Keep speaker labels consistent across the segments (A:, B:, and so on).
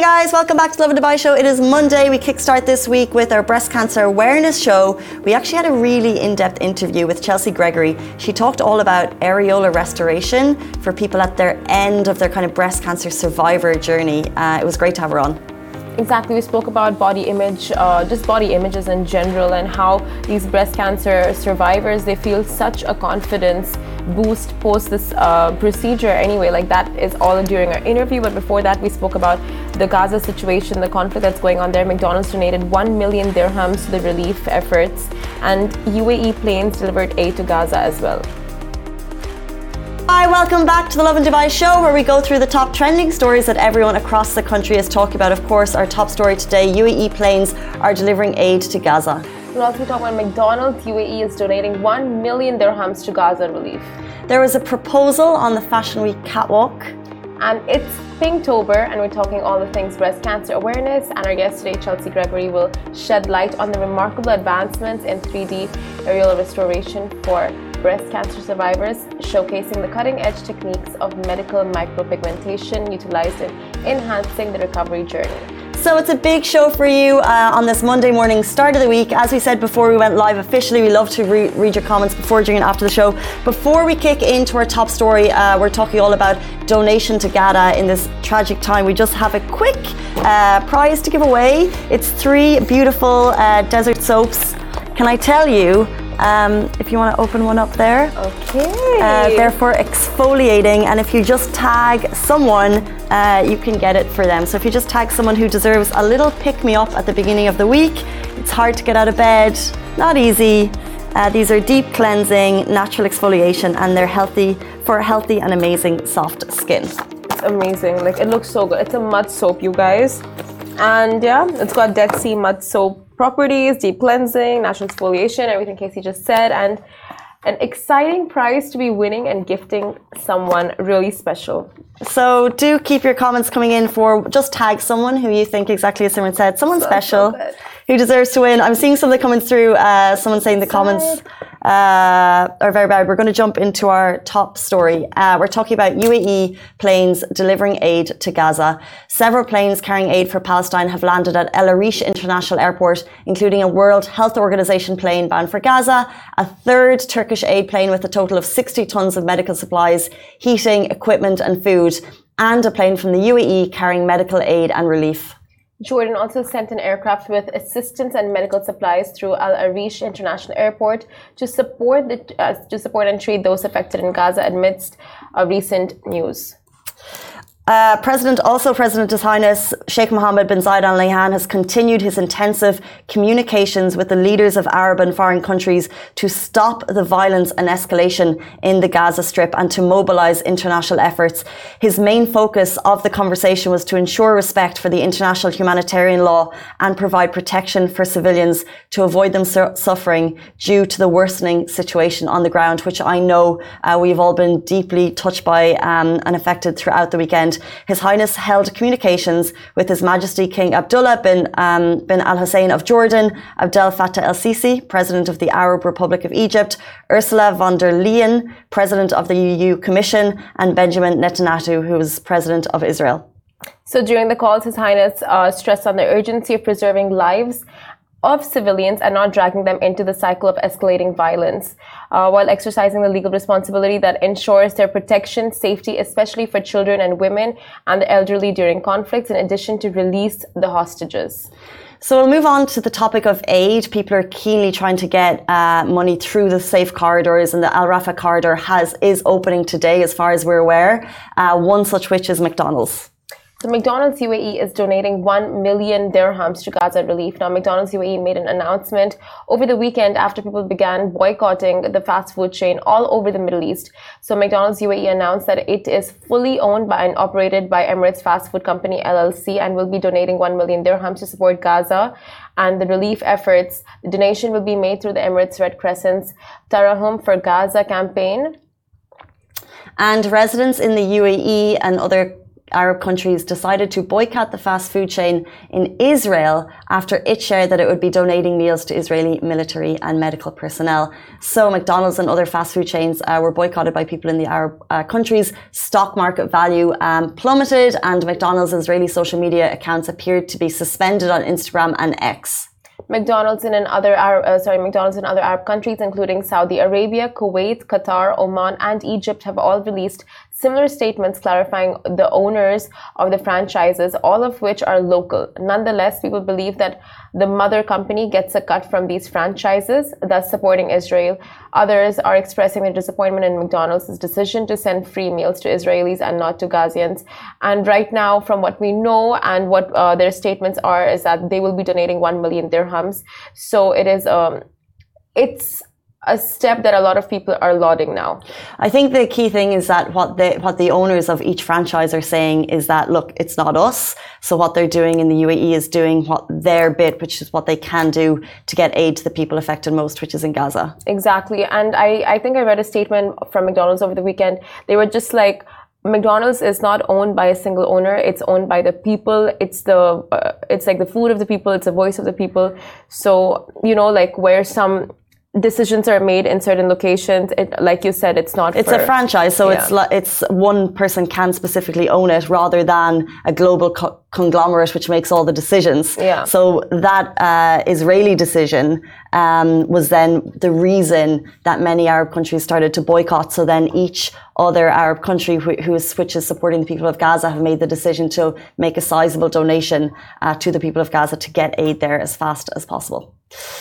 A: Guys, welcome back to Lovin Dubai Show. It is Monday. We kickstart this week with our breast cancer awareness show. We actually had a really in depth interview with Chelsea Gregory. She talked all about areola restoration for people at their end of their kind of breast cancer survivor journey. Uh, it was great to have her on.
B: Exactly, we spoke about body image, uh, just body images in general, and how these breast cancer survivors they feel such a confidence boost post this uh, procedure. Anyway, like that is all during our interview. But before that, we spoke about the Gaza situation, the conflict that's going on there. McDonald's donated one million dirhams to the relief efforts, and UAE planes delivered aid to Gaza as well.
A: Hi, welcome back to the Lovin Dubai show where we go through the top trending stories that everyone across the country is talking about. Of course, our top story today UAE planes are delivering aid to Gaza.
B: We'll also talk about McDonald's. UAE is donating 1 million dirhams to Gaza relief.
A: There was a proposal on the Fashion Week catwalk.
B: And it's Pinktober, and we're talking all the things breast cancer awareness. And our guest today, Chelsea Gregory, will shed light on the remarkable advancements in 3D areola restoration for breast cancer survivors, showcasing the cutting edge techniques of medical micropigmentation utilized in enhancing the recovery journey.
A: So it's a big show for you uh, on this Monday morning, start of the week. As we said before we went live officially, we love to re- read your comments before, during, and after the show. Before we kick into our top story, uh, we're talking all about donation to Gaza in this tragic time. We just have a quick uh, prize to give away. It's three beautiful uh, desert soaps. Can I tell you um, if you want to open one up there.
B: Okay.
A: Uh, therefore, exfoliating, and if you just tag someone, uh, you can get it for them. So if you just tag someone who deserves a little pick me up at the beginning of the week, it's hard to get out of bed, not easy. Uh, these are deep cleansing, natural exfoliation, and they're healthy for healthy and amazing soft skin.
B: It's amazing. Like it looks so good. It's a mud soap, you guys. And yeah, it's got Dead Sea mud soap properties, deep cleansing, natural exfoliation, everything Casey just said, and an exciting prize to be winning and gifting someone really special.
A: So do keep your comments coming in for just tag someone who you think exactly as someone said, someone so, special so who deserves to win. I'm seeing some of the comments through. Uh, someone saying the comments uh, are very bad. We're going to jump into our top story. Uh, we're talking about UAE planes delivering aid to Gaza. Several planes carrying aid for Palestine have landed at El Arish International Airport, including a World Health Organization plane bound for Gaza, a third Turkish aid plane with a total of 60 tons of medical supplies, heating, equipment, and food, and a plane from the UAE carrying medical aid and relief.
B: Jordan also sent an aircraft with assistance and medical supplies through Al Arish International Airport to support the, uh, to support and treat those affected in Gaza amidst uh, recent news.
A: Uh, President, also President His Highness Sheikh Mohammed bin Zayed Al Nahyan has continued his intensive communications with the leaders of Arab and foreign countries to stop the violence and escalation in the Gaza Strip and to mobilize international efforts. His main focus of the conversation was to ensure respect for the international humanitarian law and provide protection for civilians to avoid them su- suffering due to the worsening situation on the ground, which I know uh, we've all been deeply touched by um, and affected throughout the weekend. His Highness held communications with His Majesty King Abdullah bin, um, bin Al Hussein of Jordan, Abdel Fattah el Sisi, President of the Arab Republic of Egypt, Ursula von der Leyen, President of the EU Commission, and Benjamin Netanyahu, who is President of Israel.
B: So during the calls, His Highness uh, stressed on the urgency of preserving lives of civilians and not dragging them into the cycle of escalating violence, uh, while exercising the legal responsibility that ensures their protection, safety, especially for children and women and the elderly during conflicts, in addition to release the hostages.
A: So we'll move on to the topic of aid. People are keenly trying to get uh, money through the safe corridors, and the Al Rafah corridor has is opening today, as far as we're aware. Uh, one such which is McDonald's.
B: The McDonald's UAE is donating 1 million dirhams to Gaza relief. Now, McDonald's UAE made an announcement over the weekend after people began boycotting the fast food chain all over the Middle East. So, McDonald's UAE announced that it is fully owned by and operated by Emirates Fast Food Company LLC and will be donating 1 million dirhams to support Gaza and the relief efforts. The donation will be made through the Emirates Red Crescent's Tarahum for Gaza campaign.
A: And residents in the UAE and other Arab countries decided to boycott the fast food chain in Israel after it shared that it would be donating meals to Israeli military and medical personnel. So McDonald's and other fast food chains uh, were boycotted by people in the Arab uh, countries. Stock market value um, plummeted, and McDonald's Israeli social media accounts appeared to be suspended on Instagram and X.
B: McDonald's in other Arab, uh, sorry, McDonald's in other Arab countries, including Saudi Arabia, Kuwait, Qatar, Oman, and Egypt, have all released similar statements clarifying the owners of the franchises, all of which are local. Nonetheless, people believe that the mother company gets a cut from these franchises, thus supporting Israel. Others are expressing their disappointment in McDonald's decision to send free meals to Israelis and not to Gazians. And right now, from what we know and what uh, their statements are, is that they will be donating 1 million dirhams. So it is, um, it's a step that a lot of people are lauding now.
A: I think the key thing is that what the what the owners of each franchise are saying is that look, it's not us. So what they're doing in the UAE is doing what their bit, which is what they can do to get aid to the people affected most, which is in Gaza.
B: Exactly. And I, I think I read a statement from McDonald's over the weekend. They were just like McDonald's is not owned by a single owner. It's owned by the people. It's the uh, it's like the food of the people. It's the voice of the people. So you know, like where some decisions are made in certain locations it, like you said it's not
A: it's
B: for,
A: a franchise so yeah. it's it's one person can specifically own it rather than a global co- conglomerate which makes all the decisions.
B: Yeah.
A: So that uh, israeli decision um, was then the reason that many arab countries started to boycott. So then each other arab country who, who is which is supporting the people of gaza have made the decision to make a sizable donation uh, to the people of gaza to get aid there as fast as possible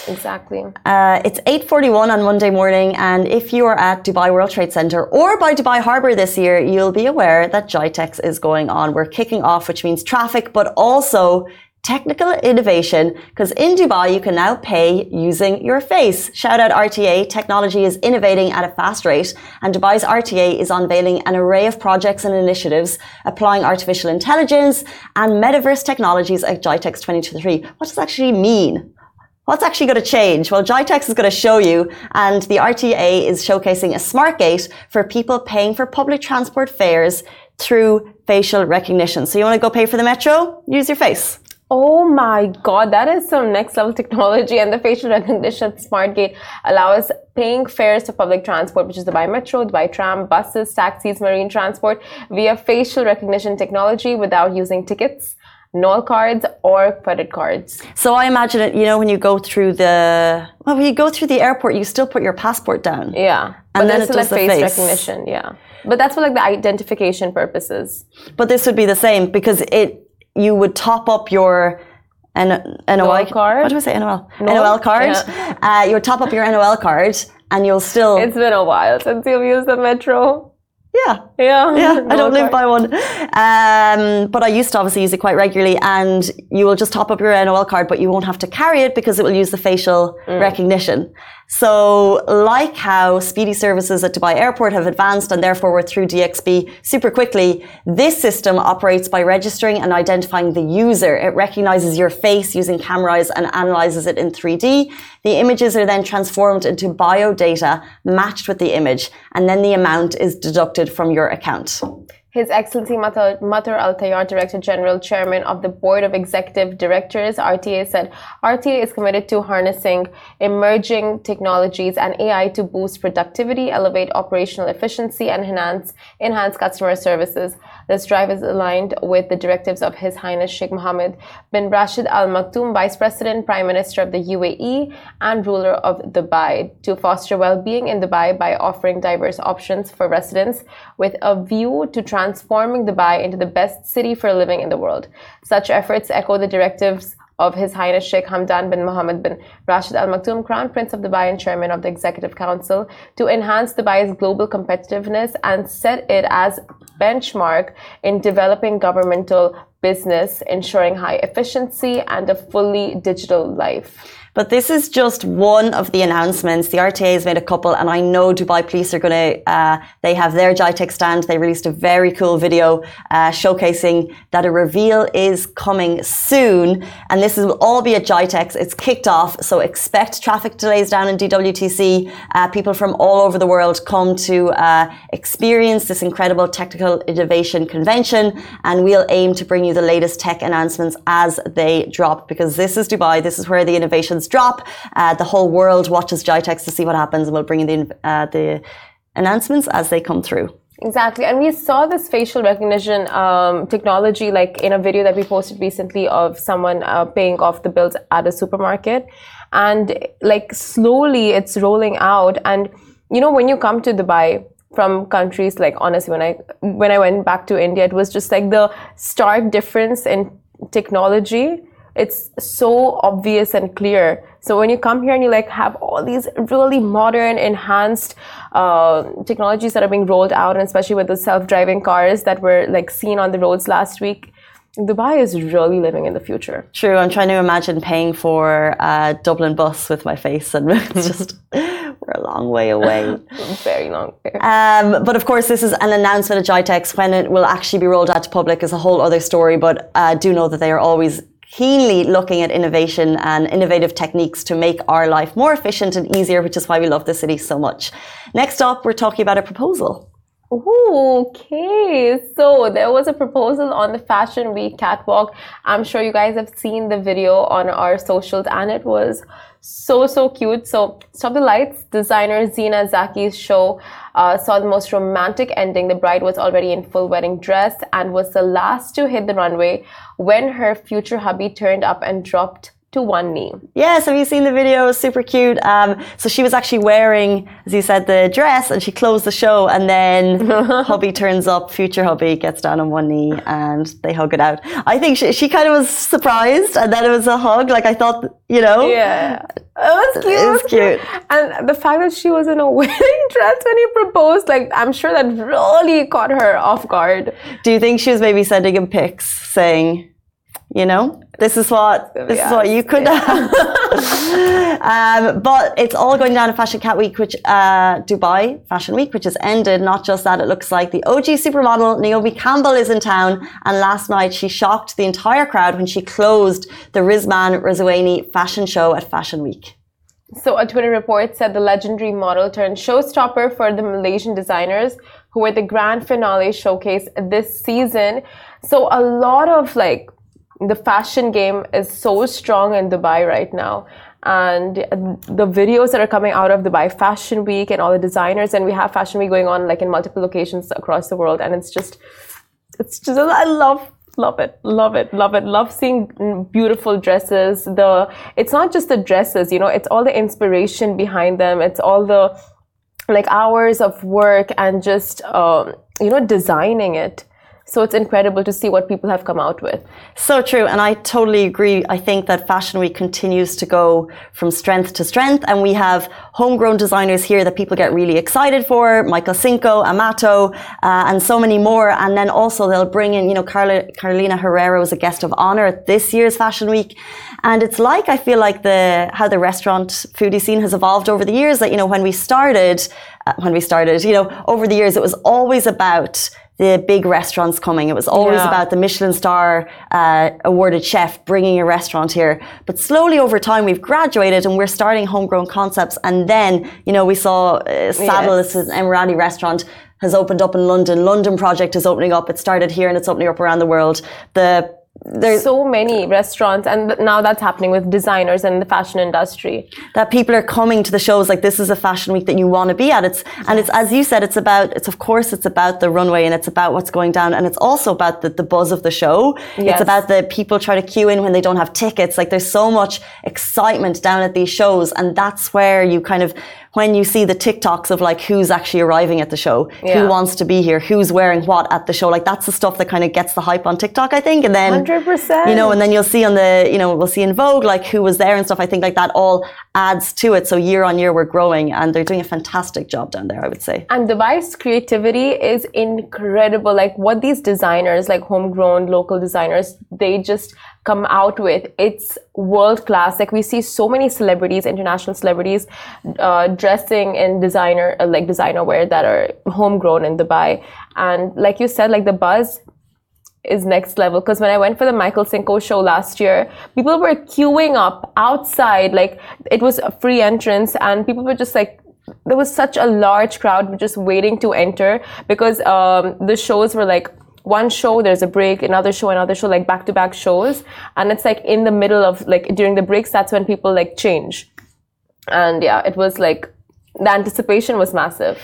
B: Exactly.
A: Uh, it's 8.41 on Monday morning, and if you are at Dubai World Trade Center or by Dubai Harbour this year, you'll be aware that GITEX is going on. We're kicking off, which means traffic, but also technical innovation, because in Dubai, you can now pay using your face. Shout out RTA, technology is innovating at a fast rate, and Dubai's RTA is unveiling an array of projects and initiatives applying artificial intelligence and metaverse technologies at GITEX 2023. What does that actually mean? What's actually going to change? Well, GITEX is going to show you, and the RTA is showcasing a smart gate for people paying for public transport fares through facial recognition. So you want to go pay for the metro? Use your face.
B: Oh my god, that is some next level technology and the facial recognition smart gate allows paying fares for public transport, which is the Dubai Metro, Dubai Tram, buses, taxis, marine transport via facial recognition technology without using tickets. NOL cards or credit cards.
A: So I imagine it, you know, when you go through the, well, when you go through the airport, you still put your passport down.
B: Yeah.
A: And then it does the
B: face,
A: face
B: recognition. Yeah. But that's for like the identification purposes.
A: But this would be the same because it, you would top up your N- NOL
B: card.
A: What do I say? NOL. NOL, NOL card. Yeah. Uh, you would top up your NOL card and you'll still.
B: It's been a while since you've used the metro.
A: Yeah.
B: Yeah.
A: Yeah. I don't live by one. Um, but I used to obviously use it quite regularly and you will just top up your NOL card, but you won't have to carry it because it will use the facial mm. recognition. So, like how speedy services at Dubai Airport have advanced and therefore we're through DXB super quickly, this system operates by registering and identifying the user. It recognizes your face using cameras and analyzes it in 3D. The images are then transformed into bio data matched with the image, and then the amount is deducted from your account.
B: His Excellency Mattar Al Tayer, Director General, Chairman of the Board of Executive Directors, RTA, said RTA is committed to harnessing emerging technologies and AI to boost productivity, elevate operational efficiency, and enhance, enhance customer services. This drive is aligned with the directives of His Highness Sheikh Mohammed bin Rashid Al Maktoum, Vice President, Prime Minister of the UAE, and ruler of Dubai, to foster well being in Dubai by offering diverse options for residents with a view to transforming Dubai into the best city for living in the world. Such efforts echo the directives of His Highness Sheikh Hamdan bin Mohammed bin Rashid Al Maktoum, Crown Prince of Dubai and Chairman of the Executive Council, to enhance Dubai's global competitiveness and set it as benchmark in developing governmental business, ensuring high efficiency and a fully digital life.
A: But this is just one of the announcements. The RTA has made a couple, and I know Dubai Police are going to. Uh, they have their GITEX stand. They released a very cool video uh, showcasing that a reveal is coming soon, and this will all be at GITEX. It's kicked off, so expect traffic delays down in DWTC. Uh, people from all over the world come to uh, experience this incredible technical innovation convention, and we'll aim to bring you the latest tech announcements as they drop because this is Dubai. This is where the drop. Uh, the whole world watches GITEX to see what happens, and we'll bring you the, uh, the announcements as they come through.
B: Exactly. And we saw this facial recognition um, technology like in a video that we posted recently of someone uh, paying off the bills at a supermarket. And like slowly it's rolling out. And, you know, when you come to Dubai, from countries like honestly when i when i went back to india it was just like the stark difference in technology it's so obvious and clear. So when you come here and you like have all these really modern, enhanced uh, technologies that are being rolled out, and especially with the self-driving cars that were like seen on the roads last week, Dubai is really living in the future.
A: True. I'm trying to imagine paying for a Dublin bus with my face, and it's just we're a long way away.
B: Very long.
A: Um, but of course, this is an announcement at GITEX. When it will actually be rolled out to public is a whole other story. But uh, do know that they are always keenly looking at innovation and innovative techniques to make our life more efficient and easier, which is why we love the city so much. Next up, we're talking about a proposal.
B: okay, so there was a proposal on the Fashion Week catwalk. I'm sure you guys have seen the video on our socials, and it was so so cute. So, Stop the Lights designer Zeena Zaki's show uh, saw the most romantic ending. The bride was already in full wedding dress and was the last to hit the runway when her future hubby turned up and dropped to one knee.
A: Yes, have you seen the video? It was Super cute. Um, so she was actually wearing, as you said, the dress, and she closed the show, and then hubby turns up, future hubby gets down on one knee, and they hug it out. I think she, she kind of was surprised, and then it was a hug. Like I thought, you know,
B: yeah, it was cute.
A: It was cute,
B: and the fact that she was in a wedding dress when he proposed, like I'm sure that really caught her off guard.
A: Do you think she was maybe sending him pics saying? You know? This is what this is what you could yeah. um, but it's all going down to fashion cat week which uh, dubai fashion week which has ended. Not just that it looks like the og supermodel naomi campbell is in town. And last night she shocked the entire crowd when she closed the rizman ruzaini fashion show at fashion week.
B: So a twitter report said the legendary model turned showstopper for the malaysian designers who were the grand finale showcase this season. So a lot of like the fashion game is so strong in Dubai right now. And the videos that are coming out of Dubai Fashion Week and all the designers, and we have Fashion Week going on like in multiple locations across the world. And it's just, it's just, I love love it love it love it love seeing beautiful dresses the it's not just the dresses you know it's all the inspiration behind them it's all the like hours of work and just um, you know designing it so it's incredible to see what people have come out with.
A: So true. And I totally agree. I think that Fashion Week continues to go from strength to strength. And we have homegrown designers here that people get really excited for Michael Cinco, Amato, uh, and so many more. And then also they'll bring in, you know, Carla, Carolina Herrera was a guest of honor at this year's Fashion Week. And it's like, I feel like the, how the restaurant foodie scene has evolved over the years that, you know, when we started, uh, when we started, you know, over the years, it was always about the big restaurants coming. It was always yeah. about the Michelin star uh, awarded chef bringing a restaurant here. But slowly over time, we've graduated and we're starting homegrown concepts. And then, you know, we saw uh, Saddle, yes. Emirati restaurant has opened up in London. London project is opening up. It started here and it's opening up around the world. The
B: there's so many restaurants and now that's happening with designers and the fashion industry.
A: That people are coming to the shows like this is a fashion week that you want to be at. It's and it's as you said it's about it's of course it's about the runway and it's about what's going down and it's also about the, the buzz of the show. Yes. it's about the people trying to queue in when they don't have tickets. Like there's so much excitement down at these shows and that's where you kind of when you see the TikToks of like who's actually arriving at the show,
B: Yeah.
A: who wants to be here, who's wearing what at the show. Like that's the stuff that kind of gets the hype on TikTok, I think. And then
B: 100%.
A: you know, and then you'll see on the, you know, we'll see in Vogue like who was there and stuff. I think like that all adds to it. So year on year we're growing and they're doing a fantastic job down there, I would say.
B: And Dubai's creativity is incredible. Like what these designers, like homegrown local designers, they just come out with. It's world class. Like we see so many celebrities, international celebrities, uh, dressing in designer, uh, like designer wear that are homegrown in Dubai. And like you said, like the buzz is next level because when I went for the Michael Cinco show last year, people were queuing up outside. Like it was a free entrance, and people were just like, there was such a large crowd just waiting to enter because um, the shows were like one show, there's a break, another show, another show, like back to back shows, and it's like in the middle of like during the breaks, that's when people like change, and yeah, it was like the anticipation was massive.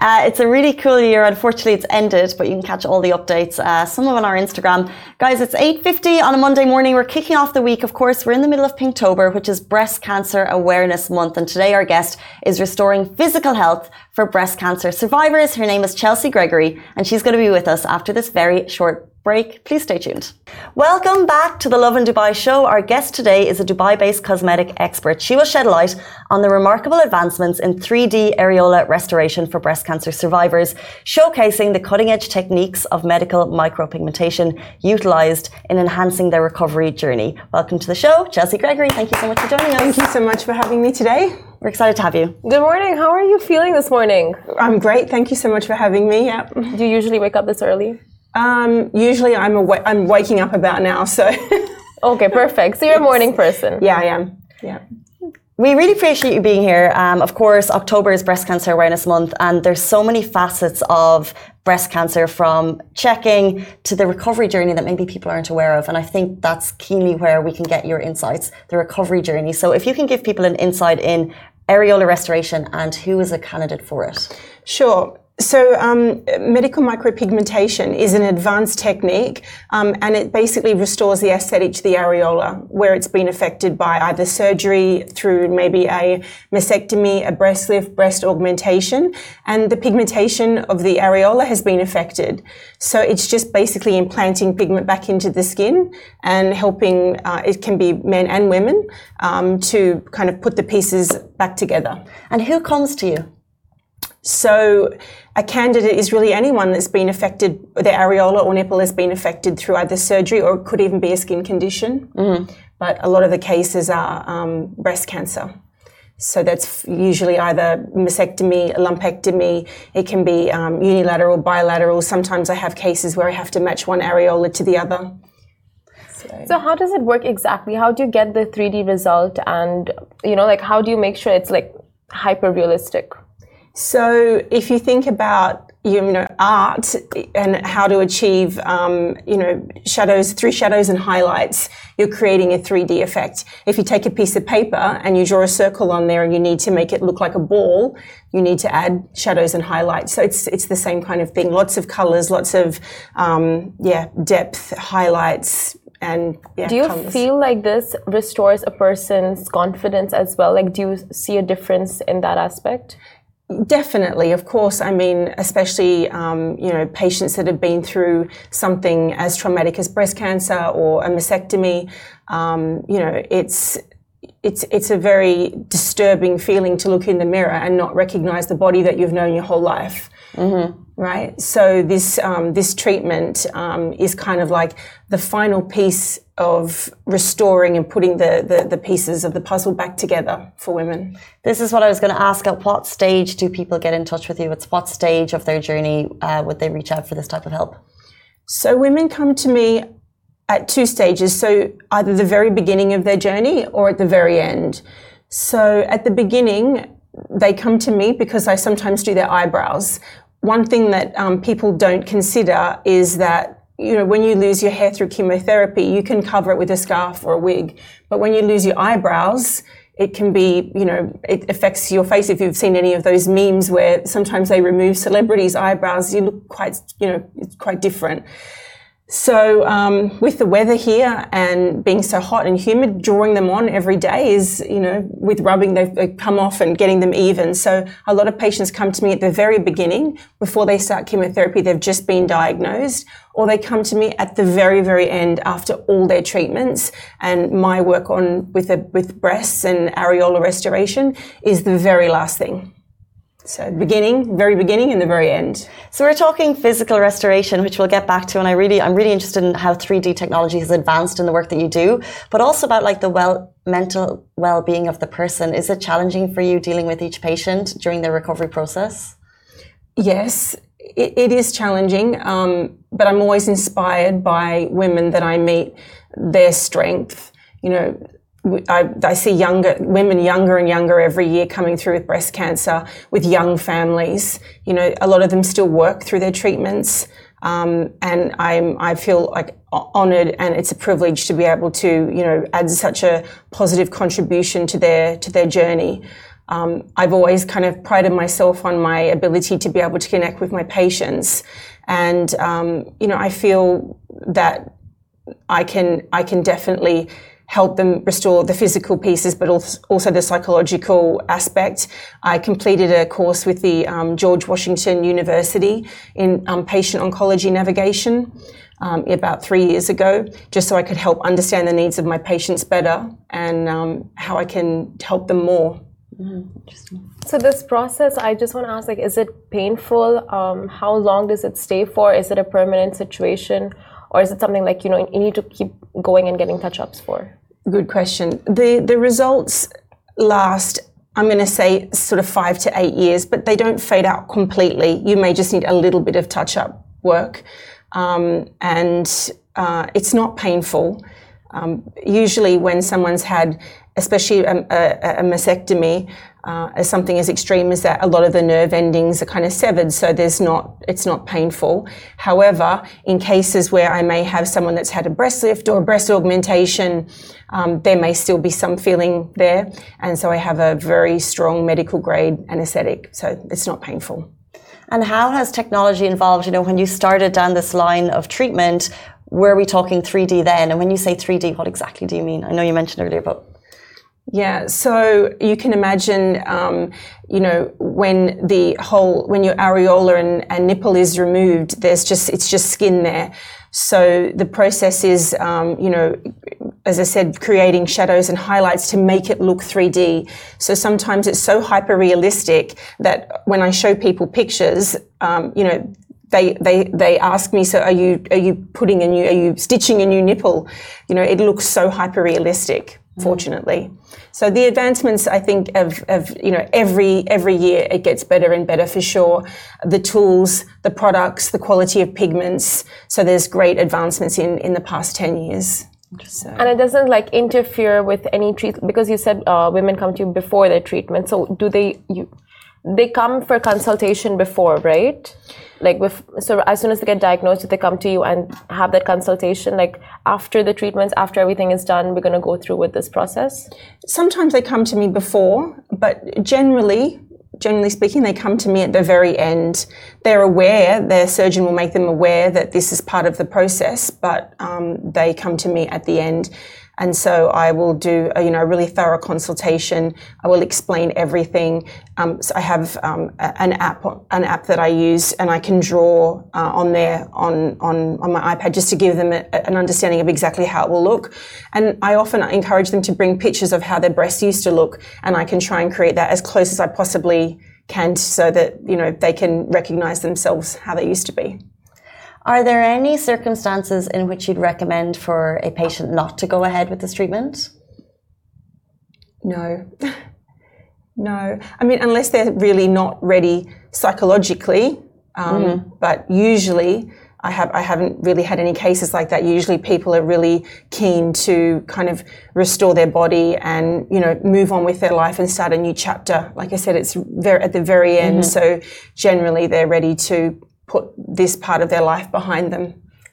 A: Uh, it's a really cool year. Unfortunately, it's ended, but you can catch all the updates. Uh, some of them on our Instagram, guys. It's eight fifty on a Monday morning. We're kicking off the week. Of course, we're in the middle of Pinktober, which is Breast Cancer Awareness Month, and today our guest is restoring physical health for breast cancer survivors. Her name is Chelsea Gregory, and she's going to be with us after this very short break. Please stay tuned. Welcome back to the Lovin Dubai show. Our guest today is a Dubai based cosmetic expert. She will shed light on the remarkable advancements in 3D areola restoration for breast cancer survivors, showcasing the cutting edge techniques of medical micropigmentation utilized in enhancing their recovery journey. Welcome to the show, Chelsea Gregory. Thank you so much for joining us.
C: Thank you so much for having me today.
A: We're excited to have you.
B: Good morning. How are you feeling this morning?
C: I'm great. Thank you so much for having me. Yeah.
B: Do you usually wake up this early?
C: Um, usually I'm awa- I'm waking up about now, so
B: Okay, perfect. So you're a morning person.
C: yeah, I am. Yeah.
A: We really appreciate you being here. Um, of course, October is Breast Cancer Awareness Month, and there's so many facets of breast cancer from checking to the recovery journey that maybe people aren't aware of. And I think that's keenly where we can get your insights, the recovery journey. So if you can give people an insight in areola restoration and who is a candidate for it.
C: Sure. So, um, medical micropigmentation is an advanced technique, um, and it basically restores the aesthetic to the areola where it's been affected by either surgery through maybe a mastectomy, a breast lift, breast augmentation, and the pigmentation of the areola has been affected. So, it's just basically implanting pigment back into the skin and helping, uh, it can be men and women, um, to kind of put the pieces back together.
A: And who comes to you?
C: So, a candidate is really anyone that's been affected, their areola or nipple has been affected through either surgery or it could even be a skin condition. But a lot of the cases are um, breast cancer. So that's usually either mastectomy, lumpectomy. It can be um, unilateral, bilateral. Sometimes I have cases where I have to match one areola to the other.
B: So how does it work exactly? How do you get the 3D result and you know like how do you make sure it's like hyper realistic?
C: So if you think about you know art and how to achieve um, you know shadows through shadows and highlights, you're creating a 3D effect. If you take a piece of paper and you draw a circle on there and you need to make it look like a ball, you need to add shadows and highlights. So it's it's the same kind of thing. Lots of colors, lots of um, yeah depth, highlights, and yeah.
B: Do you
C: colours.
B: feel like this restores a person's confidence as well? Like do you see a difference in that aspect?
C: Definitely, of course. I mean, especially um, you know patients that have been through something as traumatic as breast cancer or a mastectomy. Um, you know, it's it's it's a very disturbing feeling to look in the mirror and not recognize the body that you've known your whole life. Right. So this um, this treatment um, is kind of like the final piece of restoring and putting the, the the pieces of the puzzle back together for women.
A: This is what I was going to ask. At what stage do people get in touch with you? At what stage of their journey uh, would they reach out for this type of help?
C: So women come to me at two stages. So either the very beginning of their journey or at the very end. So at the beginning, they come to me because I sometimes do their eyebrows. One thing that um, people don't consider is that you know when you lose your hair through chemotherapy, you can cover it with a scarf or a wig, but when you lose your eyebrows, it can be, you know, it affects your face. If you've seen any of those memes where sometimes they remove celebrities' eyebrows, you look quite, you know, it's quite different. So, um, with the weather here and being so hot and humid, drawing them on every day is, you know, with rubbing, they, they come off and getting them even. So, a lot of patients come to me at the very beginning, before they start chemotherapy, they've just been diagnosed, or they come to me at the very, very end after all their treatments. And my work on with, the, with breasts and areola restoration is the very last thing. So beginning, very beginning, and the very end.
A: So we're talking physical restoration, which we'll get back to, and I really, I'm really interested in how 3D technology has advanced in the work that you do, but also about like the well mental well-being of the person. Is it challenging for you dealing with each patient during the recovery process?
C: Yes, it, it is challenging, um, but I'm always inspired by women that I meet, their strength. You know, I, I, see younger women younger and younger every year coming through with breast cancer with young families. You know, a lot of them still work through their treatments, um, and I'm I feel like honoured and it's a privilege to be able to you know add such a positive contribution to their to their journey. Um, I've always kind of prided myself on my ability to be able to connect with my patients, and um, you know I feel that I can I can definitely help them restore the physical pieces, but also the psychological aspect. I completed a course with the um, George Washington University in um, patient oncology navigation. Um, about three years ago, just so I could help understand the needs of my patients better and um, how I can help them more.
B: Mm-hmm. So this process, I just want to ask, like, is it painful? Um, how long does it stay for? Is it a permanent situation, or is it something like you know you need to keep going and getting touch-ups for?
C: Good question. The the results last I'm going to say sort of five to eight years, but they don't fade out completely. You may just need a little bit of touch up work. Um, and uh, it's not painful. Um, usually, when someone's had, especially a, a, a mastectomy, uh, as something as extreme as that, a lot of the nerve endings are kind of severed, so there's not it's not painful. However, in cases where I may have someone that's had a breast lift or a breast augmentation, um, there may still be some feeling there, and so I have a very strong medical grade anaesthetic, so it's not painful.
A: And how has technology involved? You know, when you started down this line of treatment, were we talking 3D then? And when you say 3D, what exactly do you mean? I know you mentioned earlier, but
C: yeah, so you can imagine, um, you know, when the whole, when your areola and, and, nipple is removed, there's just, it's just skin there. So the process is, um, you know, as I said, creating shadows and highlights to make it look 3D. So sometimes it's so hyper realistic that when I show people pictures, um, you know, they, they, they ask me, so are you, are you putting a new, are you stitching a new nipple? You know, it looks so hyper realistic. Mm. fortunately. So the advancements, I think, of, of, you know every every year it gets better and better for sure. The tools, the products, the quality of pigments. So there's great advancements in in the past ten years.
B: So. And it doesn't like interfere with any treatment because you said uh, women come to you before their treatment. So do they you they come for consultation before, right? like with so as soon as they get diagnosed they come to you and have that consultation like after the treatments after everything is done we're going to go through with this process?
C: Sometimes they come to me before but generally generally speaking they come to me at the very end. They're aware their surgeon will make them aware that this is part of the process but um, they come to me at the end and so I will do a, you know a really thorough consultation. I will explain everything. Um, so I have um, an app an app that I use, and I can draw uh, on there on, on on my iPad just to give them a, an understanding of exactly how it will look. And I often encourage them to bring pictures of how their breasts used to look, and I can try and create that as close as I possibly can, so that you know they can recognize themselves how they used to be.
A: Are there any circumstances in which you'd recommend for a patient not to go ahead with this treatment?
C: No. no. I mean, unless they're really not ready psychologically. Um, mm-hmm. But usually, I have I haven't really had any cases like that. Usually, people are really keen to kind of restore their body and you know move on with their life and start a new chapter. Like I said, it's very at the very end. Mm-hmm. So generally, they're ready to put this part of their life behind them.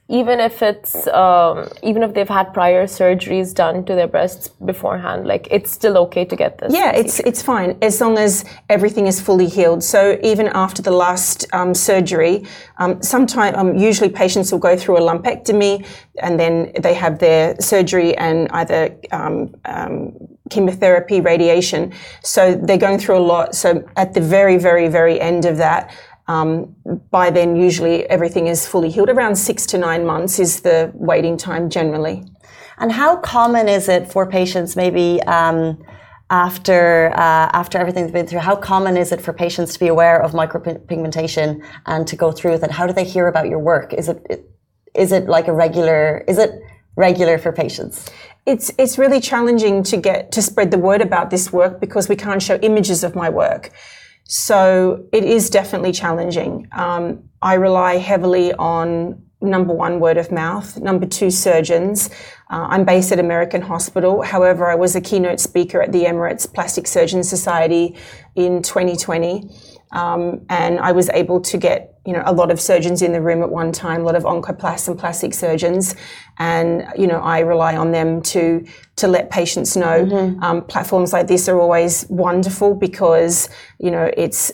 B: even if it's um, even if they've had prior surgeries done to their breasts beforehand like it's still okay to get this
C: yeah it's it's fine as long as everything is fully healed. So even after the last um, surgery um, sometimes um, usually patients will go through a lumpectomy and then they have their surgery and either um, um, chemotherapy radiation. So they're going through a lot. So at the very very very end of that um, by then, usually everything is fully healed. Around six to nine months is the waiting time generally.
A: And how common is it for patients, maybe um, after uh, after everything they've been through? How common is it for patients to be aware of micropigmentation and to go through with it? How do they hear about your work? Is it is it like a regular? Is it regular for patients?
C: It's it's really challenging to get to spread the word about this work because we can't show images of my work. So it is definitely challenging. Um, I rely heavily on number one, word of mouth. Number two, surgeons. Uh, I'm based at American Hospital. However, I was a keynote speaker at the Emirates Plastic Surgeon Society in 2020. Um, and I was able to get you know a lot of surgeons in the room at one time, a lot of oncoplasts and plastic surgeons, and you know I rely on them to to let patients know. Mm-hmm. Um, platforms like this are always wonderful because you know it's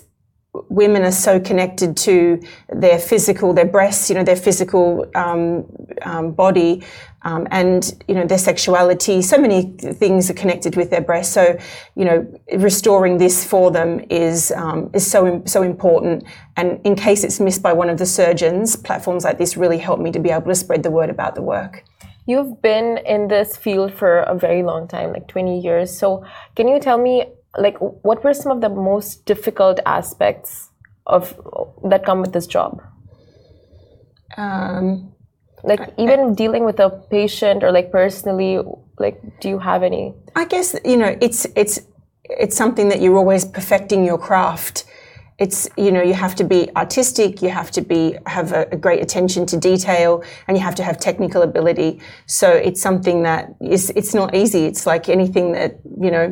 C: women are so connected to their physical, their breasts, you know, their physical um, um, body, um, and you know their sexuality. So many things are connected with their breasts. So you know, restoring this for them is um, is so so important. And in case it's missed by one of the surgeons, platforms like this really help me to be able to spread the word about the work.
B: You've been in this field for a very long time, like 20 years. So, can you tell me like what were some of the most difficult aspects of that come with this job? Um, like even I, dealing with a patient or like personally like do you have any?
C: I guess you know it's it's it's something that you're always perfecting your craft it's you know you have to be artistic you have to be have a, a, great attention to detail and you have to have technical ability. So it's something that is it's not easy. It's like anything that you know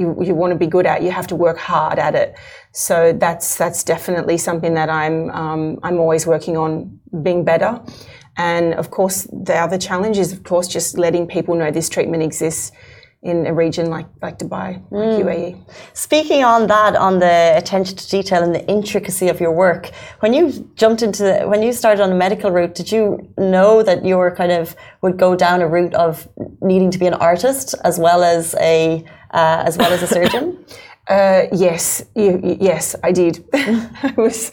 C: you, you want to be good at you have to work hard at it. So that's that's definitely something that i'm um, i'm always working on being better. And of course the other challenge is of course just letting people know this treatment exists in a region like, like Dubai, like mm. UAE.
A: Speaking on that, on the attention to detail and the intricacy of your work, when you jumped into, the, when you started on a medical route, did you know that you were kind of would go down a route of needing to be an artist as well as a uh, as well as a surgeon?
C: Uh, yes, you, you, yes, I did. was,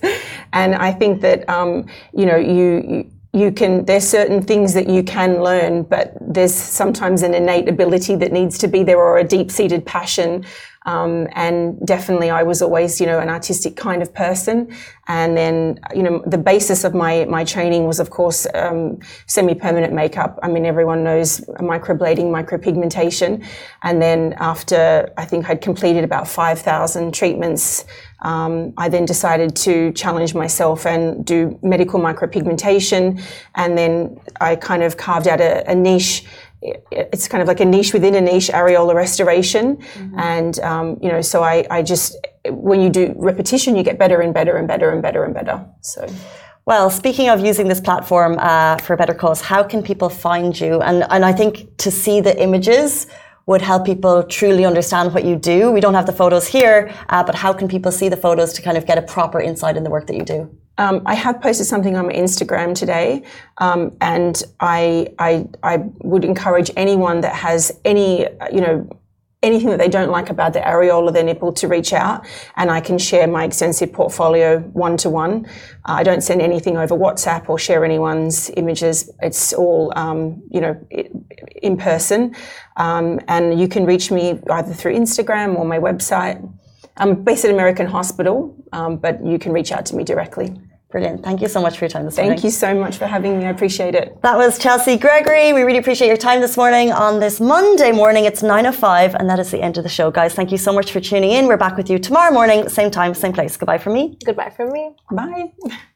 C: and I think that um, you know you, you you can there's certain things that you can learn but there's sometimes an innate ability that needs to be there or a deep-seated passion um, and definitely I was always, you know, an artistic kind of person. And then, you know, the basis of my, my training was, of course, um, semi-permanent makeup. I mean, everyone knows microblading, micropigmentation. And then after I think I'd completed about 5,000 treatments, um, I then decided to challenge myself and do medical micropigmentation. And then I kind of carved out a, a niche it's kind of like a niche within a niche areola restoration mm-hmm. and um, you know so I, I just when you do repetition you get better and better and better and better and better so
A: well, speaking of using this platform uh, for a better cause, how can people find you? And and I think to see the images would help people truly understand what you do. We don't have the photos here, uh, but how can people see the photos to kind of get a proper insight in the work that you do?
C: Um, I have posted something on my Instagram today, um, and I, I, I would encourage anyone that has any, you know, anything that they don't like about the areola, their nipple, to reach out, and I can share my extensive portfolio one to one. I don't send anything over WhatsApp or share anyone's images. It's all, um, you know, in person, um, and you can reach me either through Instagram or my website. I'm based at American Hospital, um, but you can reach out to me directly.
A: Brilliant. Thank you so much for your time this
C: Thank
A: morning.
C: Thank you so much for having me. I appreciate it.
A: That was Chelsea Gregory. We really appreciate your time this morning on this Monday morning. It's 9.05 and that is the end of the show, guys. Thank you so much for tuning in. We're back with you tomorrow morning, same time, same place. Goodbye from me.
B: Goodbye from me.
C: Bye.